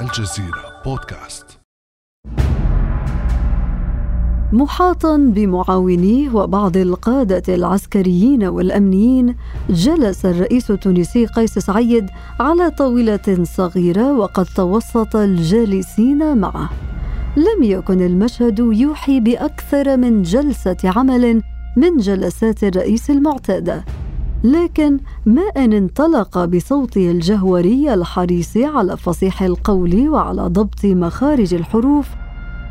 الجزيرة بودكاست. محاطا بمعاونيه وبعض القادة العسكريين والأمنيين جلس الرئيس التونسي قيس سعيد على طاولة صغيرة وقد توسط الجالسين معه. لم يكن المشهد يوحي بأكثر من جلسة عمل من جلسات الرئيس المعتادة. لكن ما إن انطلق بصوته الجهوري الحريص على فصيح القول وعلى ضبط مخارج الحروف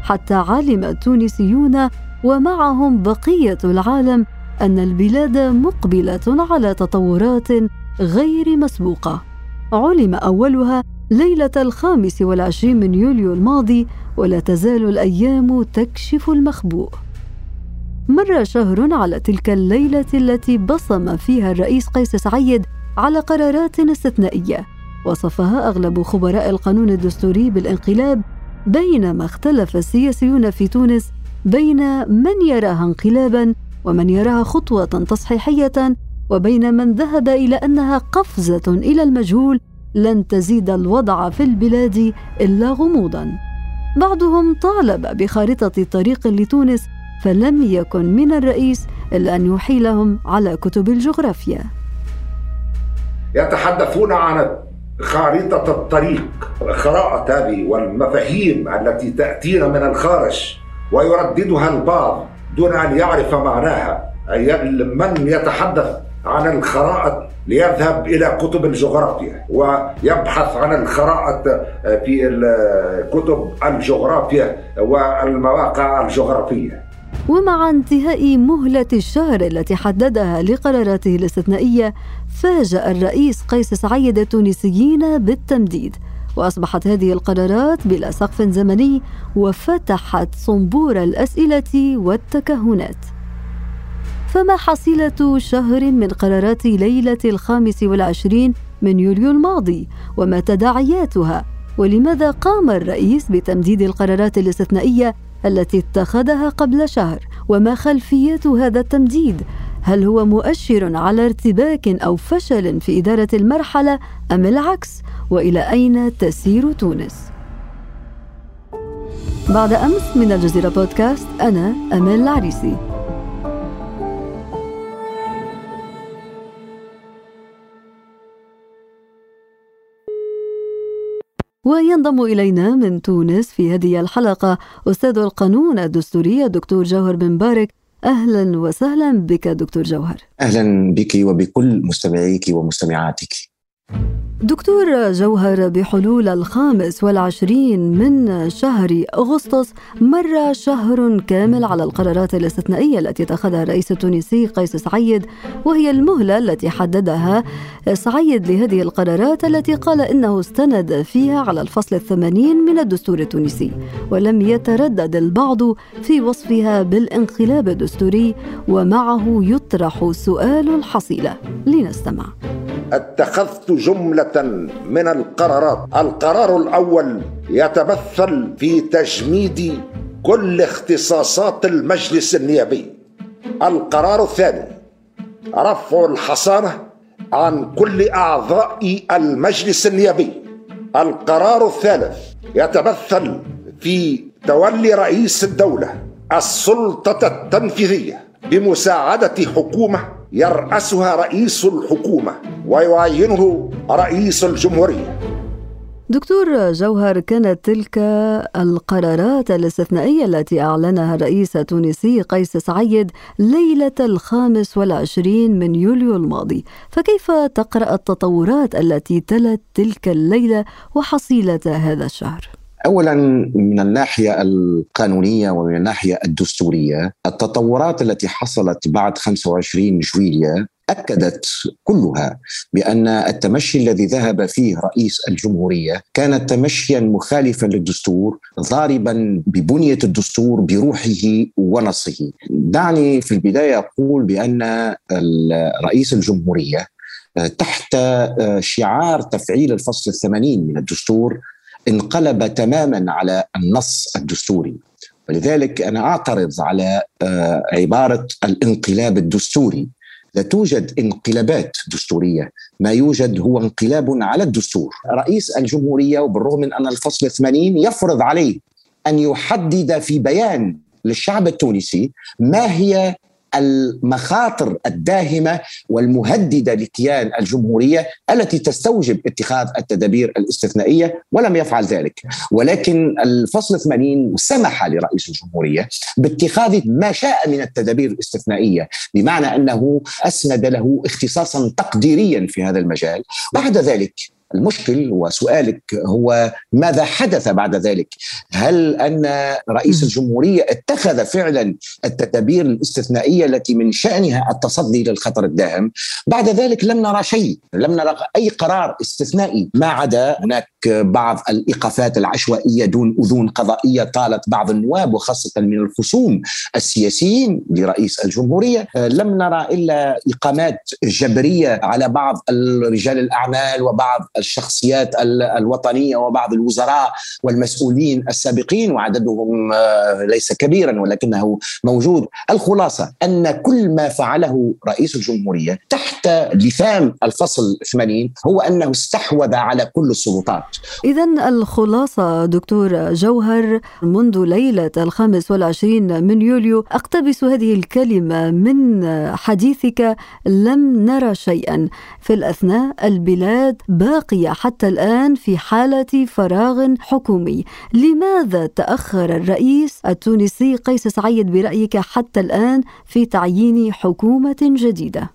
حتى علم التونسيون ومعهم بقية العالم أن البلاد مقبلة على تطورات غير مسبوقة. علم أولها ليلة الخامس والعشرين من يوليو الماضي ولا تزال الأيام تكشف المخبوء. مر شهر على تلك الليلة التي بصم فيها الرئيس قيس سعيد على قرارات استثنائية. وصفها أغلب خبراء القانون الدستوري بالانقلاب بينما اختلف السياسيون في تونس بين من يراها انقلابا ومن يراها خطوة تصحيحية وبين من ذهب إلى أنها قفزة إلى المجهول لن تزيد الوضع في البلاد إلا غموضا. بعضهم طالب بخارطة طريق لتونس فلم يكن من الرئيس إلا أن يحيلهم على كتب الجغرافيا. يتحدثون عن خارطة الطريق الخرائط هذه والمفاهيم التي تأتينا من الخارج ويرددها البعض دون أن يعرف معناها. من يتحدث عن الخرائط ليذهب إلى كتب الجغرافيا ويبحث عن الخرائط في كتب الجغرافيا والمواقع الجغرافية. ومع انتهاء مهلة الشهر التي حددها لقراراته الاستثنائية فاجأ الرئيس قيس سعيد التونسيين بالتمديد. وأصبحت هذه القرارات بلا سقف زمني وفتحت صنبور الأسئلة والتكهنات. فما حصيلة شهر من قرارات ليلة الخامس والعشرين من يوليو الماضي؟ وما تداعياتها؟ ولماذا قام الرئيس بتمديد القرارات الاستثنائية التي اتخذها قبل شهر وما خلفيات هذا التمديد؟ هل هو مؤشر على ارتباك أو فشل في إدارة المرحلة أم العكس؟ وإلى أين تسير تونس؟ بعد أمس من الجزيرة بودكاست أنا امال العريسي. وينضم إلينا من تونس في هذه الحلقة أستاذ القانون الدستوري الدكتور جوهر بن بارك. أهلا وسهلا بك دكتور جوهر. أهلا بك وبكل مستمعيك ومستمعاتك. دكتور جوهر بحلول الخامس والعشرين من شهر أغسطس مر شهر كامل على القرارات الاستثنائية التي اتخذها الرئيس التونسي قيس سعيد وهي المهلة التي حددها سعيد لهذه القرارات التي قال إنه استند فيها على الفصل الثمانين من الدستور التونسي ولم يتردد البعض في وصفها بالانقلاب الدستوري ومعه يطرح سؤال الحصيلة. لنستمع. أتخذت جملة من القرارات. القرار الأول يتمثل في تجميد كل اختصاصات المجلس النيابي. القرار الثاني رفع الحصانة عن كل أعضاء المجلس النيابي. القرار الثالث يتمثل في تولي رئيس الدولة السلطة التنفيذية. بمساعدة حكومة يرأسها رئيس الحكومة ويعينه رئيس الجمهورية دكتور جوهر كانت تلك القرارات الاستثنائية التي أعلنها الرئيس التونسي قيس سعيد ليلة الخامس والعشرين من يوليو الماضي فكيف تقرأ التطورات التي تلت تلك الليلة وحصيلة هذا الشهر؟ اولا من الناحية القانونية ومن الناحية الدستورية التطورات التي حصلت بعد 25 جويليا أكدت كلها بأن التمشي الذي ذهب فيه رئيس الجمهورية كان تمشيا مخالفا للدستور ضاربا ببنية الدستور بروحه ونصه. دعني في البداية أقول بأن رئيس الجمهورية تحت شعار تفعيل الفصل الثمانين من الدستور انقلب تماما على النص الدستوري. ولذلك أنا أعترض على عبارة الانقلاب الدستوري. لا توجد انقلابات دستورية. ما يوجد هو انقلاب على الدستور. رئيس الجمهورية وبالرغم من أن الفصل 80 يفرض عليه أن يحدد في بيان للشعب التونسي ما هي المخاطر الداهمة والمهددة لكيان الجمهورية التي تستوجب اتخاذ التدابير الاستثنائية ولم يفعل ذلك. ولكن الفصل 80 سمح لرئيس الجمهورية باتخاذ ما شاء من التدابير الاستثنائية بمعنى أنه أسند له اختصاصا تقديريا في هذا المجال. بعد ذلك المشكل وسؤالك هو ماذا حدث بعد ذلك؟ هل أن رئيس الجمهورية اتخذ فعلا التدابير الاستثنائية التي من شأنها التصدي للخطر الداهم؟ بعد ذلك لم نرى شيء، لم نرى أي قرار استثنائي ما عدا هناك بعض الإيقافات العشوائية دون أذون قضائية طالت بعض النواب وخاصة من الخصوم السياسيين لرئيس الجمهورية، لم نرى إلا إقامات جبرية على بعض رجال الأعمال وبعض الشخصيات الوطنية وبعض الوزراء والمسؤولين السابقين وعددهم آه، ليس كبيرا ولكنه موجود. الخلاصة أن كل ما فعله رئيس الجمهورية تحت لثام الفصل 80 هو أنه استحوذ على كل السلطات. اذا الخلاصة دكتور جوهر منذ ليلة الخامس والعشرين من يوليو أقتبس هذه الكلمة من حديثك لم نرى شيئا في الأثناء البلاد باقي باقية حتى الآن في حالة فراغ حكومي لماذا تأخر الرئيس التونسي قيس سعيد برأيك حتى الآن في تعيين حكومة جديدة؟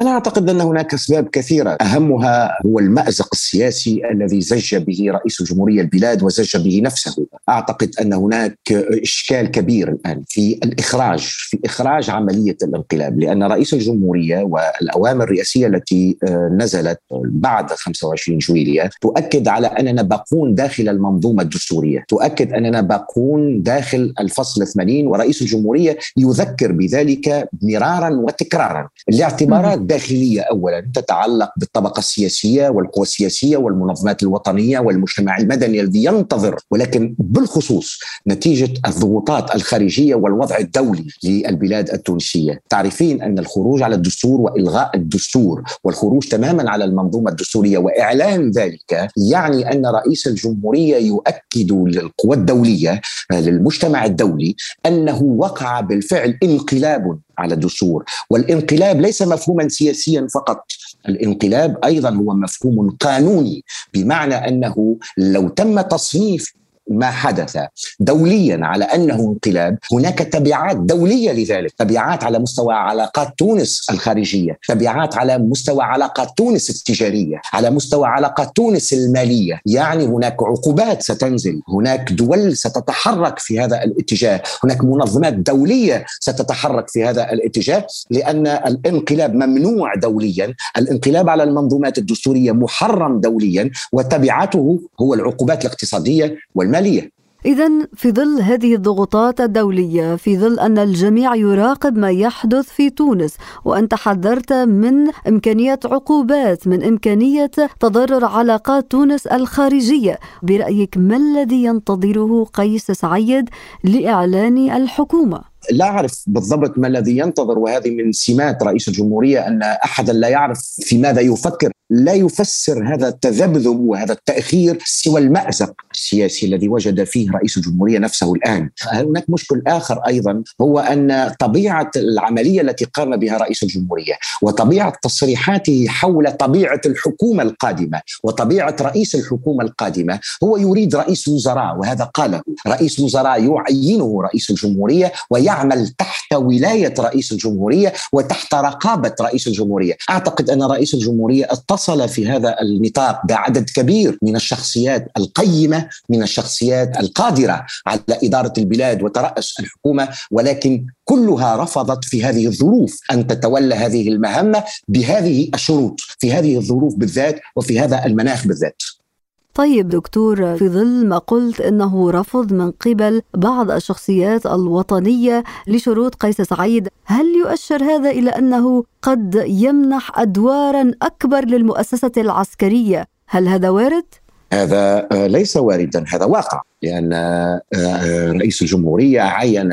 أنا أعتقد أن هناك أسباب كثيرة. أهمها هو المأزق السياسي الذي زج به رئيس الجمهورية البلاد وزج به نفسه. أعتقد أن هناك إشكال كبير الآن في الإخراج في إخراج عملية الانقلاب لأن رئيس الجمهورية والأوامر الرئاسية التي آه، نزلت بعد 25 جويلية تؤكد على أننا باقون داخل المنظومة الدستورية. تؤكد أننا باقون داخل الفصل 80 ورئيس الجمهورية يذكر بذلك مرارا وتكرارا. لاعتبارات داخليه اولا تتعلق بالطبقة السياسية والقوى السياسية والمنظمات الوطنية والمجتمع المدني الذي ينتظر ولكن بالخصوص نتيجة الضغوطات الخارجية والوضع الدولي للبلاد التونسية، تعرفين أن الخروج على الدستور وإلغاء الدستور والخروج تماما على المنظومة الدستورية وإعلان ذلك يعني أن رئيس الجمهورية يؤكد للقوى الدولية للمجتمع الدولي أنه وقع بالفعل انقلاب على الدستور. والانقلاب ليس مفهوما سياسيا فقط. الانقلاب أيضا هو مفهوم قانوني بمعنى أنه لو تم تصنيف ما حدث دوليا على أنه انقلاب. هناك تبعات دولية لذلك. تبعات على مستوى علاقات تونس الخارجية. تبعات على مستوى علاقات تونس التجارية. على مستوى علاقات تونس المالية. يعني هناك عقوبات ستنزل. هناك دول ستتحرك في هذا الاتجاه. هناك منظمات دولية ستتحرك في هذا الاتجاه. لأن الانقلاب ممنوع دوليا. الانقلاب على المنظومات الدستورية محرم دوليا. وتبعاته هو العقوبات الاقتصادية والمالية. الماليه إذا في ظل هذه الضغوطات الدولية في ظل أن الجميع يراقب ما يحدث في تونس وأنت حذرت من إمكانية عقوبات من إمكانية تضرر علاقات تونس الخارجية برأيك ما الذي ينتظره قيس سعيد لإعلان الحكومة؟ لا أعرف بالضبط ما الذي ينتظر وهذه من سمات رئيس الجمهورية أن احدا لا يعرف في ماذا يفكر. لا يفسر هذا التذبذب وهذا التأخير سوى المأزق السياسي الذي وجد فيه رئيس الجمهورية نفسه الآن. هناك مشكل آخر أيضا؟ هو أن طبيعة العملية التي قام بها رئيس الجمهورية وطبيعة تصريحاته حول طبيعة الحكومة القادمة وطبيعة رئيس الحكومة القادمة هو يريد رئيس وزراء وهذا قاله. رئيس وزراء يعينه رئيس الجمهورية ويعمل يعمل تحت ولاية رئيس الجمهورية وتحت رقابة رئيس الجمهورية، أعتقد أن رئيس الجمهورية اتصل في هذا النطاق بعدد كبير من الشخصيات القيمة من الشخصيات القادرة على إدارة البلاد وترأس الحكومة ولكن كلها رفضت في هذه الظروف أن تتولى هذه المهمة بهذه الشروط في هذه الظروف بالذات وفي هذا المناخ بالذات. طيب دكتور في ظل ما قلت إنه رفض من قبل بعض الشخصيات الوطنية لشروط قيس سعيد، هل يؤشر هذا إلى أنه قد يمنح أدوارا أكبر للمؤسسة العسكرية؟ هل هذا وارد؟ هذا آه، ليس واردا هذا واقع لأن آه، آه، رئيس الجمهورية عين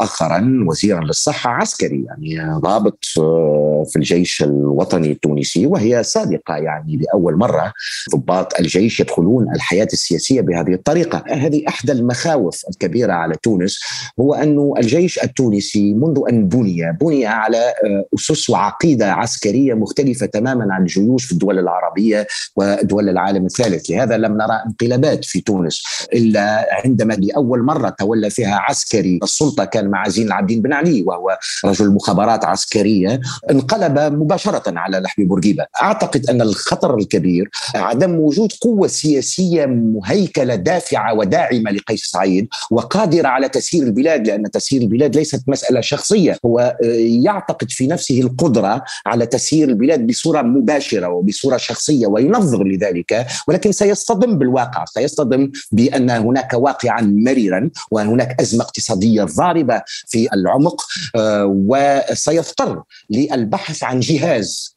مؤخرا وزيرا للصحة عسكري يعني ضابط آه، في الجيش الوطني التونسي وهي سابقة يعني لأول مرة ضباط الجيش يدخلون الحياة السياسية بهذه الطريقة. هذه أحدى المخاوف الكبيرة على تونس هو أن الجيش التونسي منذ أن بني بني على آه، أسس وعقيدة عسكرية مختلفة تماما عن الجيوش في الدول العربية ودول العالم الثالث. لهذا لم نرى انقلابات في تونس إلا عندما لأول مرة تولى فيها عسكري السلطة كان مع زين العابدين بن علي وهو رجل مخابرات عسكرية انقلب مباشرة على لحم بورقيبة. أعتقد أن الخطر الكبير عدم وجود قوة سياسية مهيكلة دافعة وداعمة لقيس سعيد وقادرة على تسيير البلاد لأن تسيير البلاد ليست مسألة شخصية. هو آه، يعتقد في نفسه القدرة على تسيير البلاد بصورة مباشرة وبصورة شخصية وينظر لذلك ولكن سيصطدم بالواقع سيصطدم بأن هناك واقعا مريرا وهناك أزمة اقتصادية في العمق آه، وسيضطر للبحث عن جهاز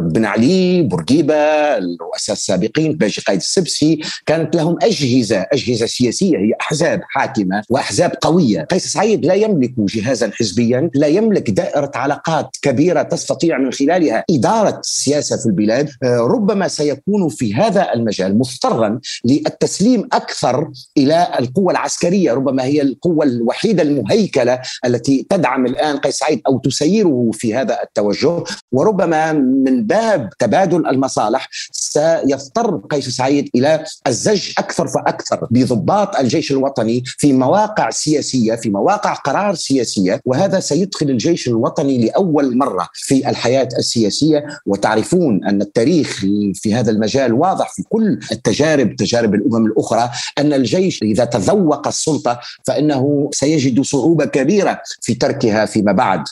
بن علي بورقيبة الرؤساء السابقين باجي قائد السبسي كانت لهم أجهزة أجهزة سياسية هي أحزاب حاكمة وأحزاب قوية. قيس سعيد لا يملك جهازا حزبيا لا يملك دائرة علاقات كبيرة تستطيع من خلالها إدارة السياسة في البلاد. آه، ربما سيكون في هذا المجال مضطرا للتسليم أكثر إلى القوة العسكرية ربما هي القوة الوحيدة المهيكلة التي تدعم الآن قيس سعيد أو تسيره في هذا التوجه. وربما من باب تبادل المصالح سيضطر قيس سعيد إلى الزج أكثر فأكثر بضباط الجيش الوطني في مواقع سياسية في مواقع قرار سياسية وهذا سيدخل الجيش الوطني لأول مرة في الحياة السياسية. وتعرفون أن التاريخ في هذا المجال واضح في كل التجارب تجارب الأمم الأخرى أن الجيش إذا تذوق السلطة فإنه سيجد صعوبة كبيرة في تركها فيما بعد.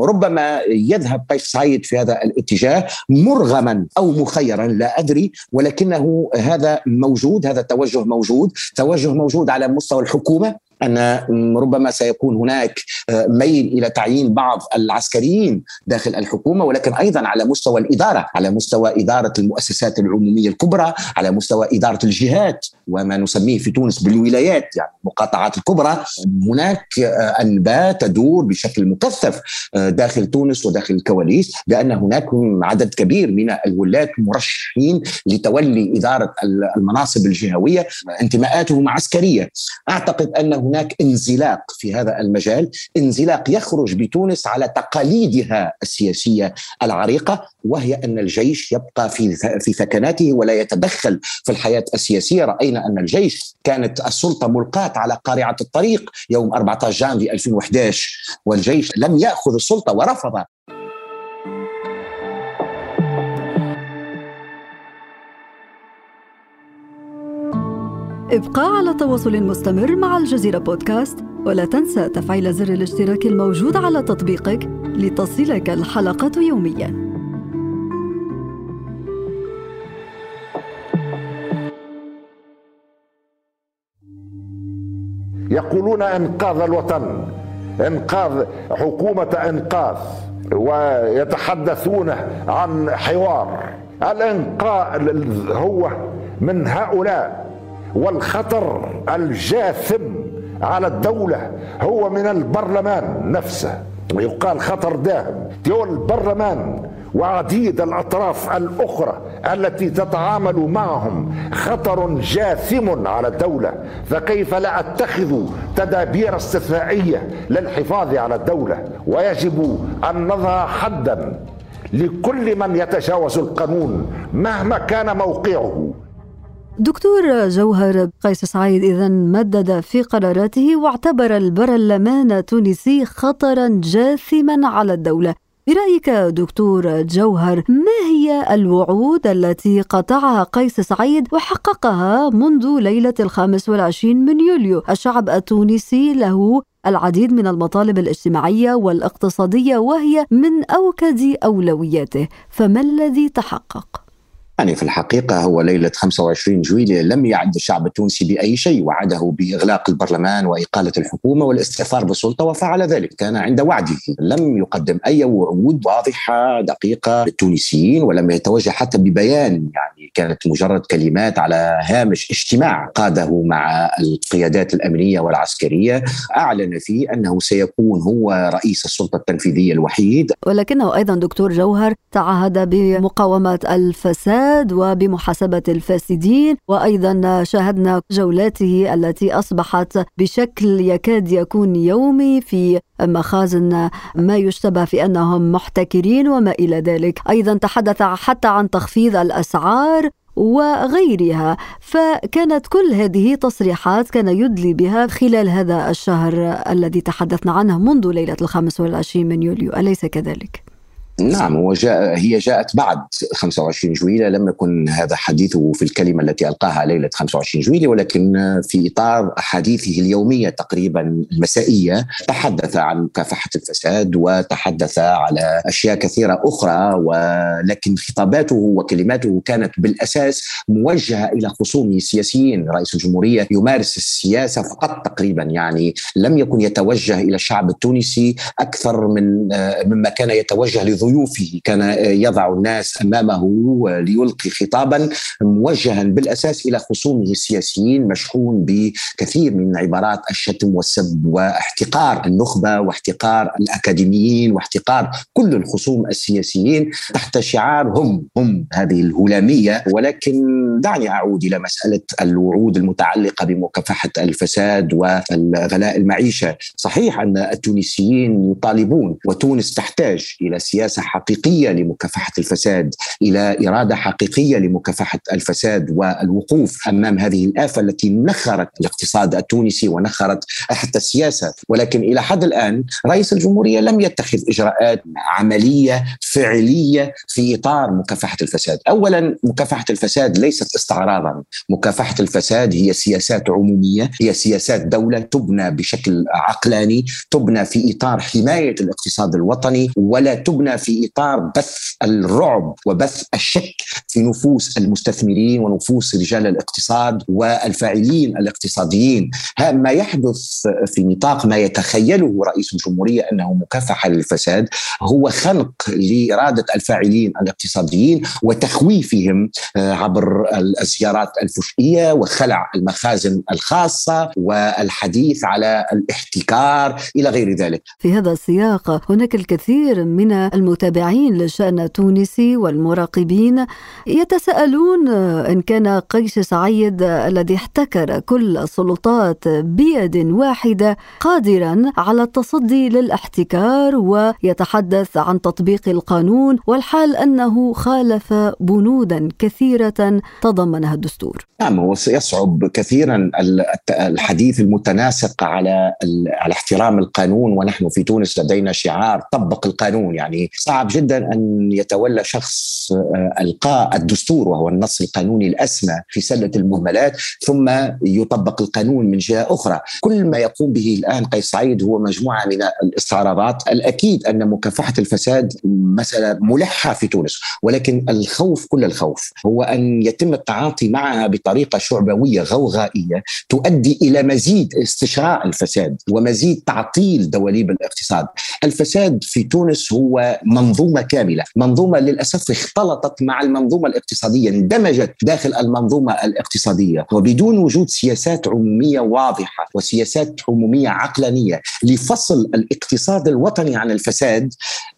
ربما يذهب قيس سعيد في هذا الاتجاه مرغما أو مخيرا لا أدري ولكنه هذا موجود هذا التوجه موجود. توجه موجود على مستوى الحكومة أن ربما سيكون هناك آه، ميل إلى تعيين بعض العسكريين داخل الحكومة ولكن أيضا على مستوى الإدارة على مستوى إدارة المؤسسات العمومية الكبرى على مستوى إدارة الجهات وما نسميه في تونس بالولايات يعني المقاطعات الكبرى. هناك آه، أنباء تدور بشكل مكثف آه، داخل تونس وداخل الكواليس بأن هناك عدد كبير من الولاة مرشحين لتولي إدارة المناصب الجهوية انتماءاتهم عسكرية. أعتقد أنه هناك انزلاق في هذا المجال. انزلاق يخرج بتونس على تقاليدها السياسية العريقة وهي أن الجيش يبقى في في ثكناته ولا يتدخل في الحياة السياسية. رأينا أن الجيش كانت السلطة ملقاة على قارعة الطريق يوم 14 جانفي 2011 والجيش لم يأخذ السلطة ورفض ابقى على تواصل مستمر مع الجزيرة بودكاست ولا تنسى تفعيل زر الاشتراك الموجود على تطبيقك لتصلك الحلقة يومياً. يقولون إنقاذ الوطن إنقاذ حكومة إنقاذ ويتحدثون عن حوار. الإنقاذ هو من هؤلاء. والخطر الجاثم على الدولة هو من البرلمان نفسه. يقال خطر داهم. دول البرلمان وعديد الأطراف الأخرى التي تتعامل معهم خطر جاثم على الدولة. فكيف لا أتخذ تدابير استثنائية للحفاظ على الدولة؟ ويجب أن نضع حدا لكل من يتجاوز القانون مهما كان موقعه. دكتور جوهر قيس سعيد إذا مدد في قراراته واعتبر البرلمان التونسي خطرا جاثما على الدولة. برأيك دكتور جوهر ما هي الوعود التي قطعها قيس سعيد وحققها منذ ليلة الخامس والعشرين من يوليو؟ الشعب التونسي له العديد من المطالب الاجتماعية والاقتصادية وهي من أوكد أولوياته. فما الذي تحقق؟ يعني في الحقيقة هو ليلة 25 جويلية لم يعد الشعب التونسي بأي شيء وعده بإغلاق البرلمان وإقالة الحكومة والاستئثار بالسلطة وفعل ذلك. كان عند وعده. لم يقدم أي وعود واضحة دقيقة للتونسيين ولم يتوجه حتى ببيان يعني كانت مجرد كلمات على هامش اجتماع قاده مع القيادات الأمنية والعسكرية. أعلن فيه أنه سيكون هو رئيس السلطة التنفيذية الوحيد. ولكنه أيضا دكتور جوهر تعهد بمقاومة الفساد وبمحاسبة الفاسدين وأيضا شاهدنا جولاته التي أصبحت بشكل يكاد يكون يومي في مخازن ما يشتبه في أنهم محتكرين وما إلى ذلك أيضا تحدث حتى عن تخفيض الأسعار وغيرها فكانت كل هذه تصريحات كان يدلي بها خلال هذا الشهر الذي تحدثنا عنه منذ ليلة الخامس والعشرين من يوليو أليس كذلك؟ نعم وجاء هي جاءت بعد 25 جويلية لم يكن هذا حديثه في الكلمة التي ألقاها ليلة 25 جويلية ولكن في إطار أحاديثه اليومية تقريبا المسائية تحدث عن مكافحة الفساد وتحدث على أشياء كثيرة أخرى ولكن خطاباته وكلماته كانت بالأساس موجهة إلى خصومه السياسيين رئيس الجمهورية يمارس السياسة فقط تقريبا يعني لم يكن يتوجه إلى الشعب التونسي أكثر من مما كان يتوجه لضيوف ضيوفه كان يضع الناس أمامه ليلقي خطابا موجها بالأساس إلى خصومه السياسيين مشحون بكثير من عبارات الشتم والسب واحتقار النخبة واحتقار الأكاديميين واحتقار كل الخصوم السياسيين تحت شعار هم هم هذه الهلامية. ولكن دعني أعود إلى مسألة الوعود المتعلقة بمكافحة الفساد وغلاء المعيشة. صحيح أن التونسيين يطالبون وتونس تحتاج إلى سياسة حقيقية لمكافحة الفساد إلى إرادة حقيقية لمكافحة الفساد والوقوف أمام هذه الآفة التي نخرت الاقتصاد التونسي ونخرت حتى السياسة. ولكن إلى حد الآن رئيس الجمهورية لم يتخذ إجراءات عملية فعلية في إطار مكافحة الفساد. اولا مكافحة الفساد ليست استعراضا. مكافحة الفساد هي سياسات عمومية هي سياسات دولة تبنى بشكل عقلاني تبنى في إطار حماية الاقتصاد الوطني ولا تبنى في إطار بث الرعب وبث الشك في نفوس المستثمرين ونفوس رجال الاقتصاد والفاعلين الاقتصاديين ما يحدث في نطاق ما يتخيله رئيس الجمهورية أنه مكافحه للفساد هو خنق لإرادة الفاعلين الاقتصاديين وتخويفهم آه، عبر الزيارات الفجئيه وخلع المخازن الخاصة والحديث على الاحتكار إلى غير ذلك. في هذا السياق هناك الكثير من المتابعين للشأن التونسي والمراقبين يتساءلون إن كان قيس سعيد الذي احتكر كل السلطات بيد واحدة قادرا على التصدي للاحتكار ويتحدث عن تطبيق القانون والحال أنه خالف بنودا كثيرة تضمنها الدستور. نعم هو سيصعب كثيرا الحديث المتناسق على على احترام القانون ونحن في تونس لدينا شعار طبق القانون يعني صعب جدا أن يتولى شخص آه، إلقاء الدستور وهو النص القانوني الأسمى في سلة المهملات ثم يطبق القانون من جهة أخرى، كل ما يقوم به الآن قيس سعيد هو مجموعة من الاستعراضات، الأكيد أن مكافحة الفساد مسألة ملحة في تونس، ولكن الخوف كل الخوف هو أن يتم التعاطي معها بطريقة شعبوية غوغائية تؤدي إلى مزيد استشراء الفساد ومزيد تعطيل دواليب الاقتصاد. الفساد في تونس هو هو منظومة كاملة، منظومة للأسف اختلطت مع المنظومة الاقتصادية، اندمجت داخل المنظومة الاقتصادية. وبدون وجود سياسات عمومية واضحة وسياسات عمومية عقلانية لفصل الاقتصاد الوطني عن الفساد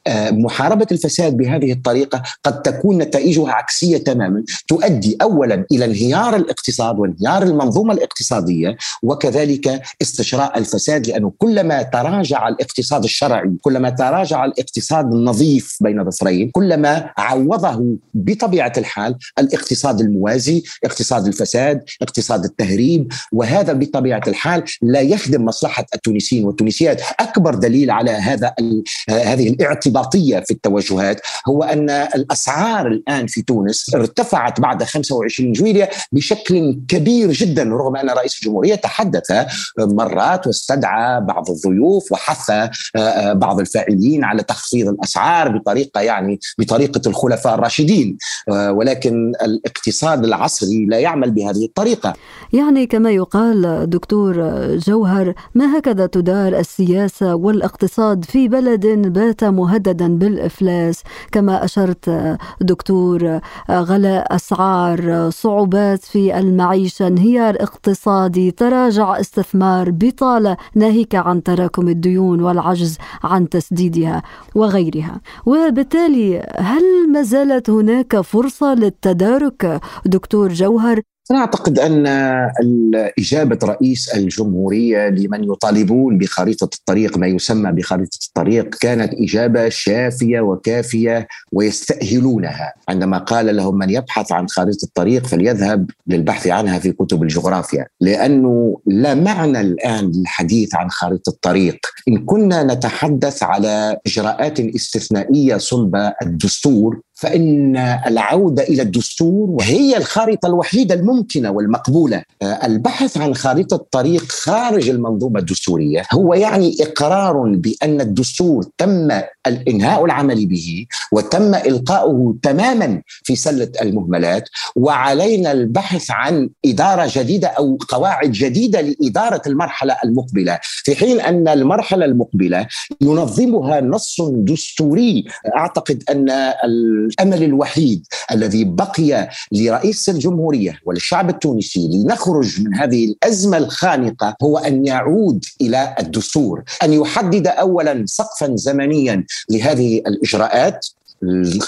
آه، محاربة الفساد بهذه الطريقة قد تكون نتائجها عكسية تماما. تؤدي اولا إلى انهيار الاقتصاد وانهيار المنظومة الاقتصادية وكذلك استشراء الفساد لأنه كلما تراجع الاقتصاد الشرعي كلما تراجع الاقتصاد النظيف بين ظفرين كلما عوضه بطبيعة الحال الاقتصاد الموازي اقتصاد الفساد اقتصاد التهريب وهذا بطبيعة الحال لا يخدم مصلحة التونسيين والتونسيات. أكبر دليل على هذا هذه الاعتباطية في التوجهات هو أن الأسعار الآن في تونس ارتفعت بعد 25 جويلية بشكل كبير جدا رغم أن رئيس الجمهورية تحدث مرات واستدعى بعض الضيوف وحث بعض الفاعلين على تخفيض الأسعار. الاسعار بطريقة يعني بطريقة الخلفاء الراشدين آه، ولكن الاقتصاد العصري لا يعمل بهذه الطريقة. يعني كما يقال دكتور جوهر ما هكذا تدار السياسة والاقتصاد في بلد بات مهددا بالإفلاس؟ كما أشرت دكتور غلاء أسعار صعوبات في المعيشة انهيار اقتصادي تراجع استثمار بطالة ناهيك عن تراكم الديون والعجز عن تسديدها وغيرها. وبالتالي هل ما زالت هناك فرصة للتدارك؟ دكتور جوهر أنا أعتقد أن إجابة رئيس الجمهورية لمن يطالبون بخريطة الطريق ما يسمى بخريطة الطريق كانت إجابة شافية وكافية ويستأهلونها. عندما قال لهم من يبحث عن خريطة الطريق فليذهب للبحث عنها في كتب الجغرافيا. لأنه لا معنى الآن للحديث عن خريطة الطريق. إن كنا نتحدث على إجراءات استثنائية صلب الدستور فإن العودة إلى الدستور هي الخارطة الوحيدة الممكنة والمقبولة. البحث عن خارطة طريق خارج المنظومة الدستورية هو يعني إقرار بأن الدستور تم الإنهاء العمل به وتم إلقاؤه تماما في سلة المهملات وعلينا البحث عن إدارة جديدة أو قواعد جديدة لإدارة المرحلة المقبلة. في حين أن المرحلة المقبلة ينظمها نص دستوري. أعتقد أن الأمل الوحيد الذي بقي لرئيس الجمهورية وللشعب التونسي لنخرج من هذه الأزمة الخانقة هو أن يعود إلى الدستور، أن يحدد اولا سقفا زمنيا لهذه الإجراءات.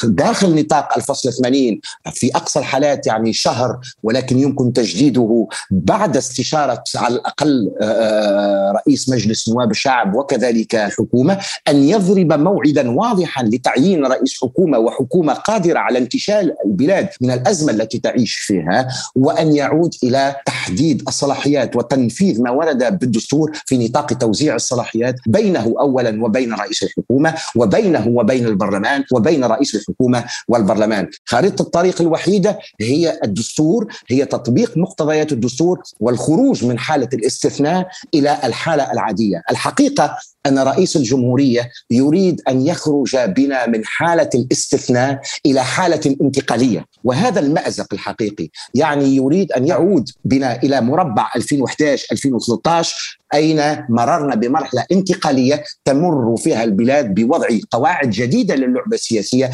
داخل نطاق الفصل 80 في أقصى الحالات يعني شهر ولكن يمكن تجديده بعد استشارة على الأقل آه، آه، رئيس مجلس نواب الشعب وكذلك الحكومة أن يضرب موعدا واضحا لتعيين رئيس حكومة وحكومة قادرة على انتشال البلاد من الأزمة التي تعيش فيها وأن يعود إلى تحديد الصلاحيات وتنفيذ ما ورد بالدستور في نطاق توزيع الصلاحيات بينه أولا وبين رئيس الحكومة وبينه وبين البرلمان وبين رئيس الحكومة والبرلمان. خارطه الطريق الوحيدة هي الدستور هي تطبيق مقتضيات الدستور والخروج من حالة الاستثناء إلى الحالة العادية. الحقيقة أن رئيس الجمهورية يريد أن يخرج بنا من حالة الاستثناء إلى حالة انتقالية. وهذا المأزق الحقيقي. يعني يريد أن يعود بنا إلى مربع 2011 2013 أين مررنا بمرحلة انتقالية تمر فيها البلاد بوضع قواعد جديدة للعبة السياسية.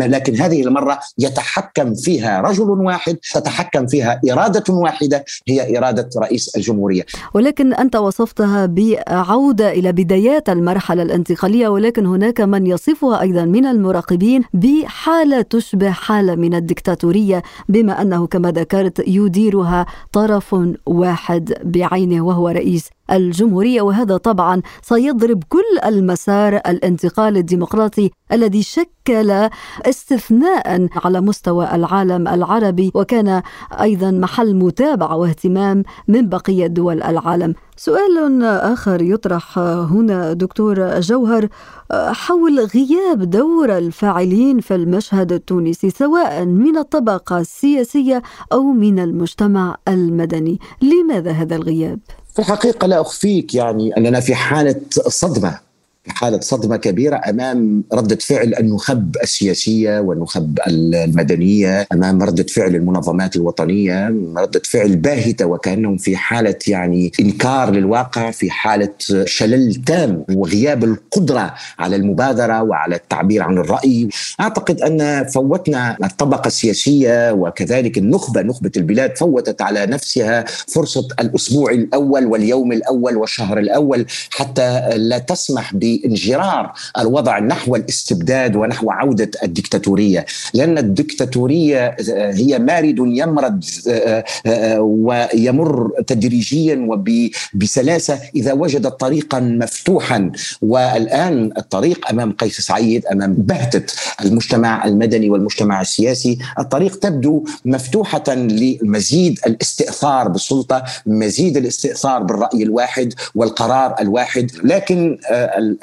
لكن هذه المرة يتحكم فيها رجل واحد تتحكم فيها إرادة واحدة هي إرادة رئيس الجمهورية. ولكن أنت وصفتها بعودة إلى بدايات المرحلة الانتقالية ولكن هناك من يصفها أيضا من المراقبين بحالة تشبه حالة من الدكتاتورية بما أنه كما ذكرت يديرها طرف واحد بعينه وهو رئيس الجمهورية وهذا طبعا سيضرب كل المسار الانتقال الديمقراطي الذي شكل استثناء على مستوى العالم العربي وكان أيضا محل متابعة واهتمام من بقية دول العالم. سؤال آخر يطرح هنا دكتور جوهر حول غياب دور الفاعلين في المشهد التونسي سواء من الطبقة السياسية أو من المجتمع المدني، لماذا هذا الغياب؟ في الحقيقة لا أخفيك يعني أننا في حالة صدمة. حالة صدمة كبيرة أمام ردة فعل النخب السياسية والنخب المدنية أمام ردة فعل المنظمات الوطنية ردة فعل باهتة وكأنهم في حالة يعني إنكار للواقع في حالة شلل تام وغياب القدرة على المبادرة وعلى التعبير عن الرأي. أعتقد أن فوتنا الطبقة السياسية وكذلك النخبة نخبة البلاد فوتت على نفسها فرصة الأسبوع الأول واليوم الأول والشهر الأول حتى لا تسمح ب انجرار الوضع نحو الاستبداد ونحو عودة الدكتاتورية. لأن الدكتاتورية آه، هي مارد يمرد آه، آه، ويمر تدريجيا وبسلاسه إذا وجد طريقا مفتوحا. والآن الطريق أمام قيس سعيد أمام بهتة المجتمع المدني والمجتمع السياسي الطريق تبدو مفتوحة لمزيد الاستئثار بالسلطة مزيد الاستئثار بالرأي الواحد والقرار الواحد. لكن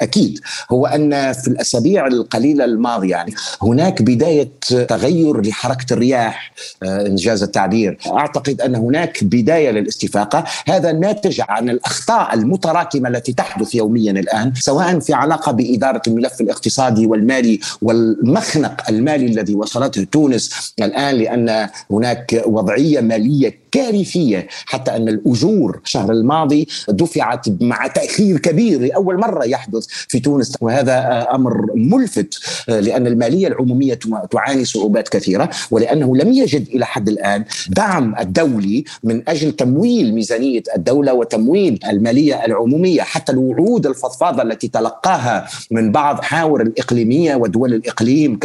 أكيد هو أن في الأسابيع القليلة الماضية يعني هناك بداية تغير لحركة الرياح آه، إنجاز التعبير. أعتقد أن هناك بداية للاستفاقة. هذا ناتج عن الأخطاء المتراكمة التي تحدث يوميا الآن سواء في علاقة بإدارة الملف الاقتصادي والمالي والمخنق المالي الذي وصلته تونس الآن لأن هناك وضعية مالية كارثية حتى أن الأجور الشهر الماضي دفعت مع تأخير كبير لأول مرة يحدث في تونس وهذا أمر ملفت لأن المالية العمومية تعاني صعوبات كثيرة ولأنه لم يجد إلى حد الآن دعم الدولي من أجل تمويل ميزانية الدولة وتمويل المالية العمومية حتى الوعود الفضفاضة التي تلقاها من بعض حاور الإقليمية ودول الإقليم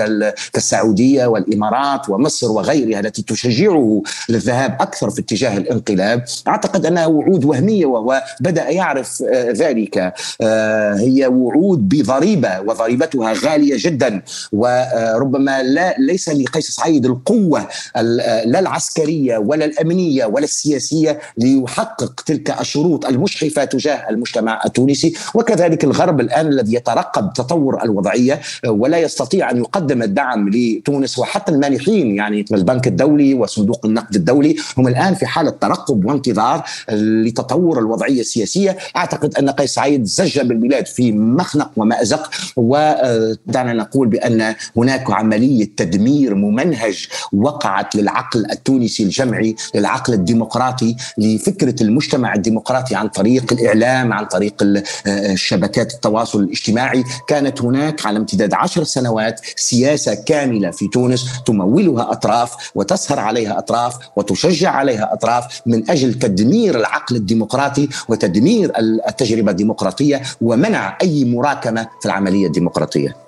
كالسعودية والإمارات ومصر وغيرها التي تشجعه للذهاب أكثر في اتجاه الانقلاب أعتقد أنها وعود وهمية وهو بدا يعرف آه، ذلك. آه، هي وعود بضريبة وضريبتها غالية جدا. وربما لا ليس لقيس سعيد القوة لا العسكرية ولا الأمنية ولا السياسية ليحقق تلك الشروط المشحفة تجاه المجتمع التونسي. وكذلك الغرب الآن الذي يترقب تطور الوضعية ولا يستطيع أن يقدم الدعم لتونس وحتى المانحين يعني البنك الدولي وصندوق النقد الدولي هم الآن في حالة ترقب وانتظار لتطور الوضعية السياسية. أعتقد أن قيس سعيد زج بالبلاد في مخنق ومأزق ودعنا نقول بأن هناك عملية تدمير ممنهج وقعت للعقل التونسي الجمعي للعقل الديمقراطي لفكرة المجتمع الديمقراطي عن طريق الإعلام عن طريق شبكات التواصل الاجتماعي. كانت هناك على امتداد عشر سنوات سياسة كاملة في تونس تمولها أطراف وتسهر عليها أطراف وتشجع عليها أطراف من أجل تدمير العقل الديمقراطي وتدمير التجربة الديمقراطية ومنع أي مراكمة في العملية الديمقراطية.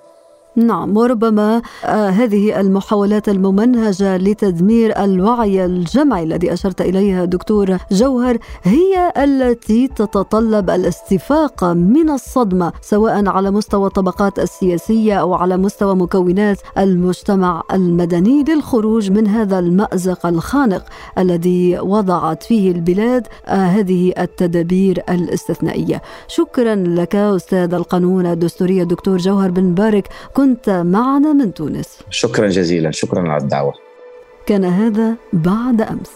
نعم وربما آه هذه المحاولات الممنهجة لتدمير الوعي الجمعي الذي أشرت إليها دكتور جوهر هي التي تتطلب الاستفاقة من الصدمة سواء على مستوى الطبقات السياسية أو على مستوى مكونات المجتمع المدني للخروج من هذا المأزق الخانق الذي وضعت فيه البلاد آه هذه التدابير الاستثنائية. شكرا لك أستاذ القانون الدستوري الدكتور جوهر بن بارك. كنت كنت معنا من تونس. شكرا جزيلا. شكرا على الدعوة. كان هذا بعد أمس.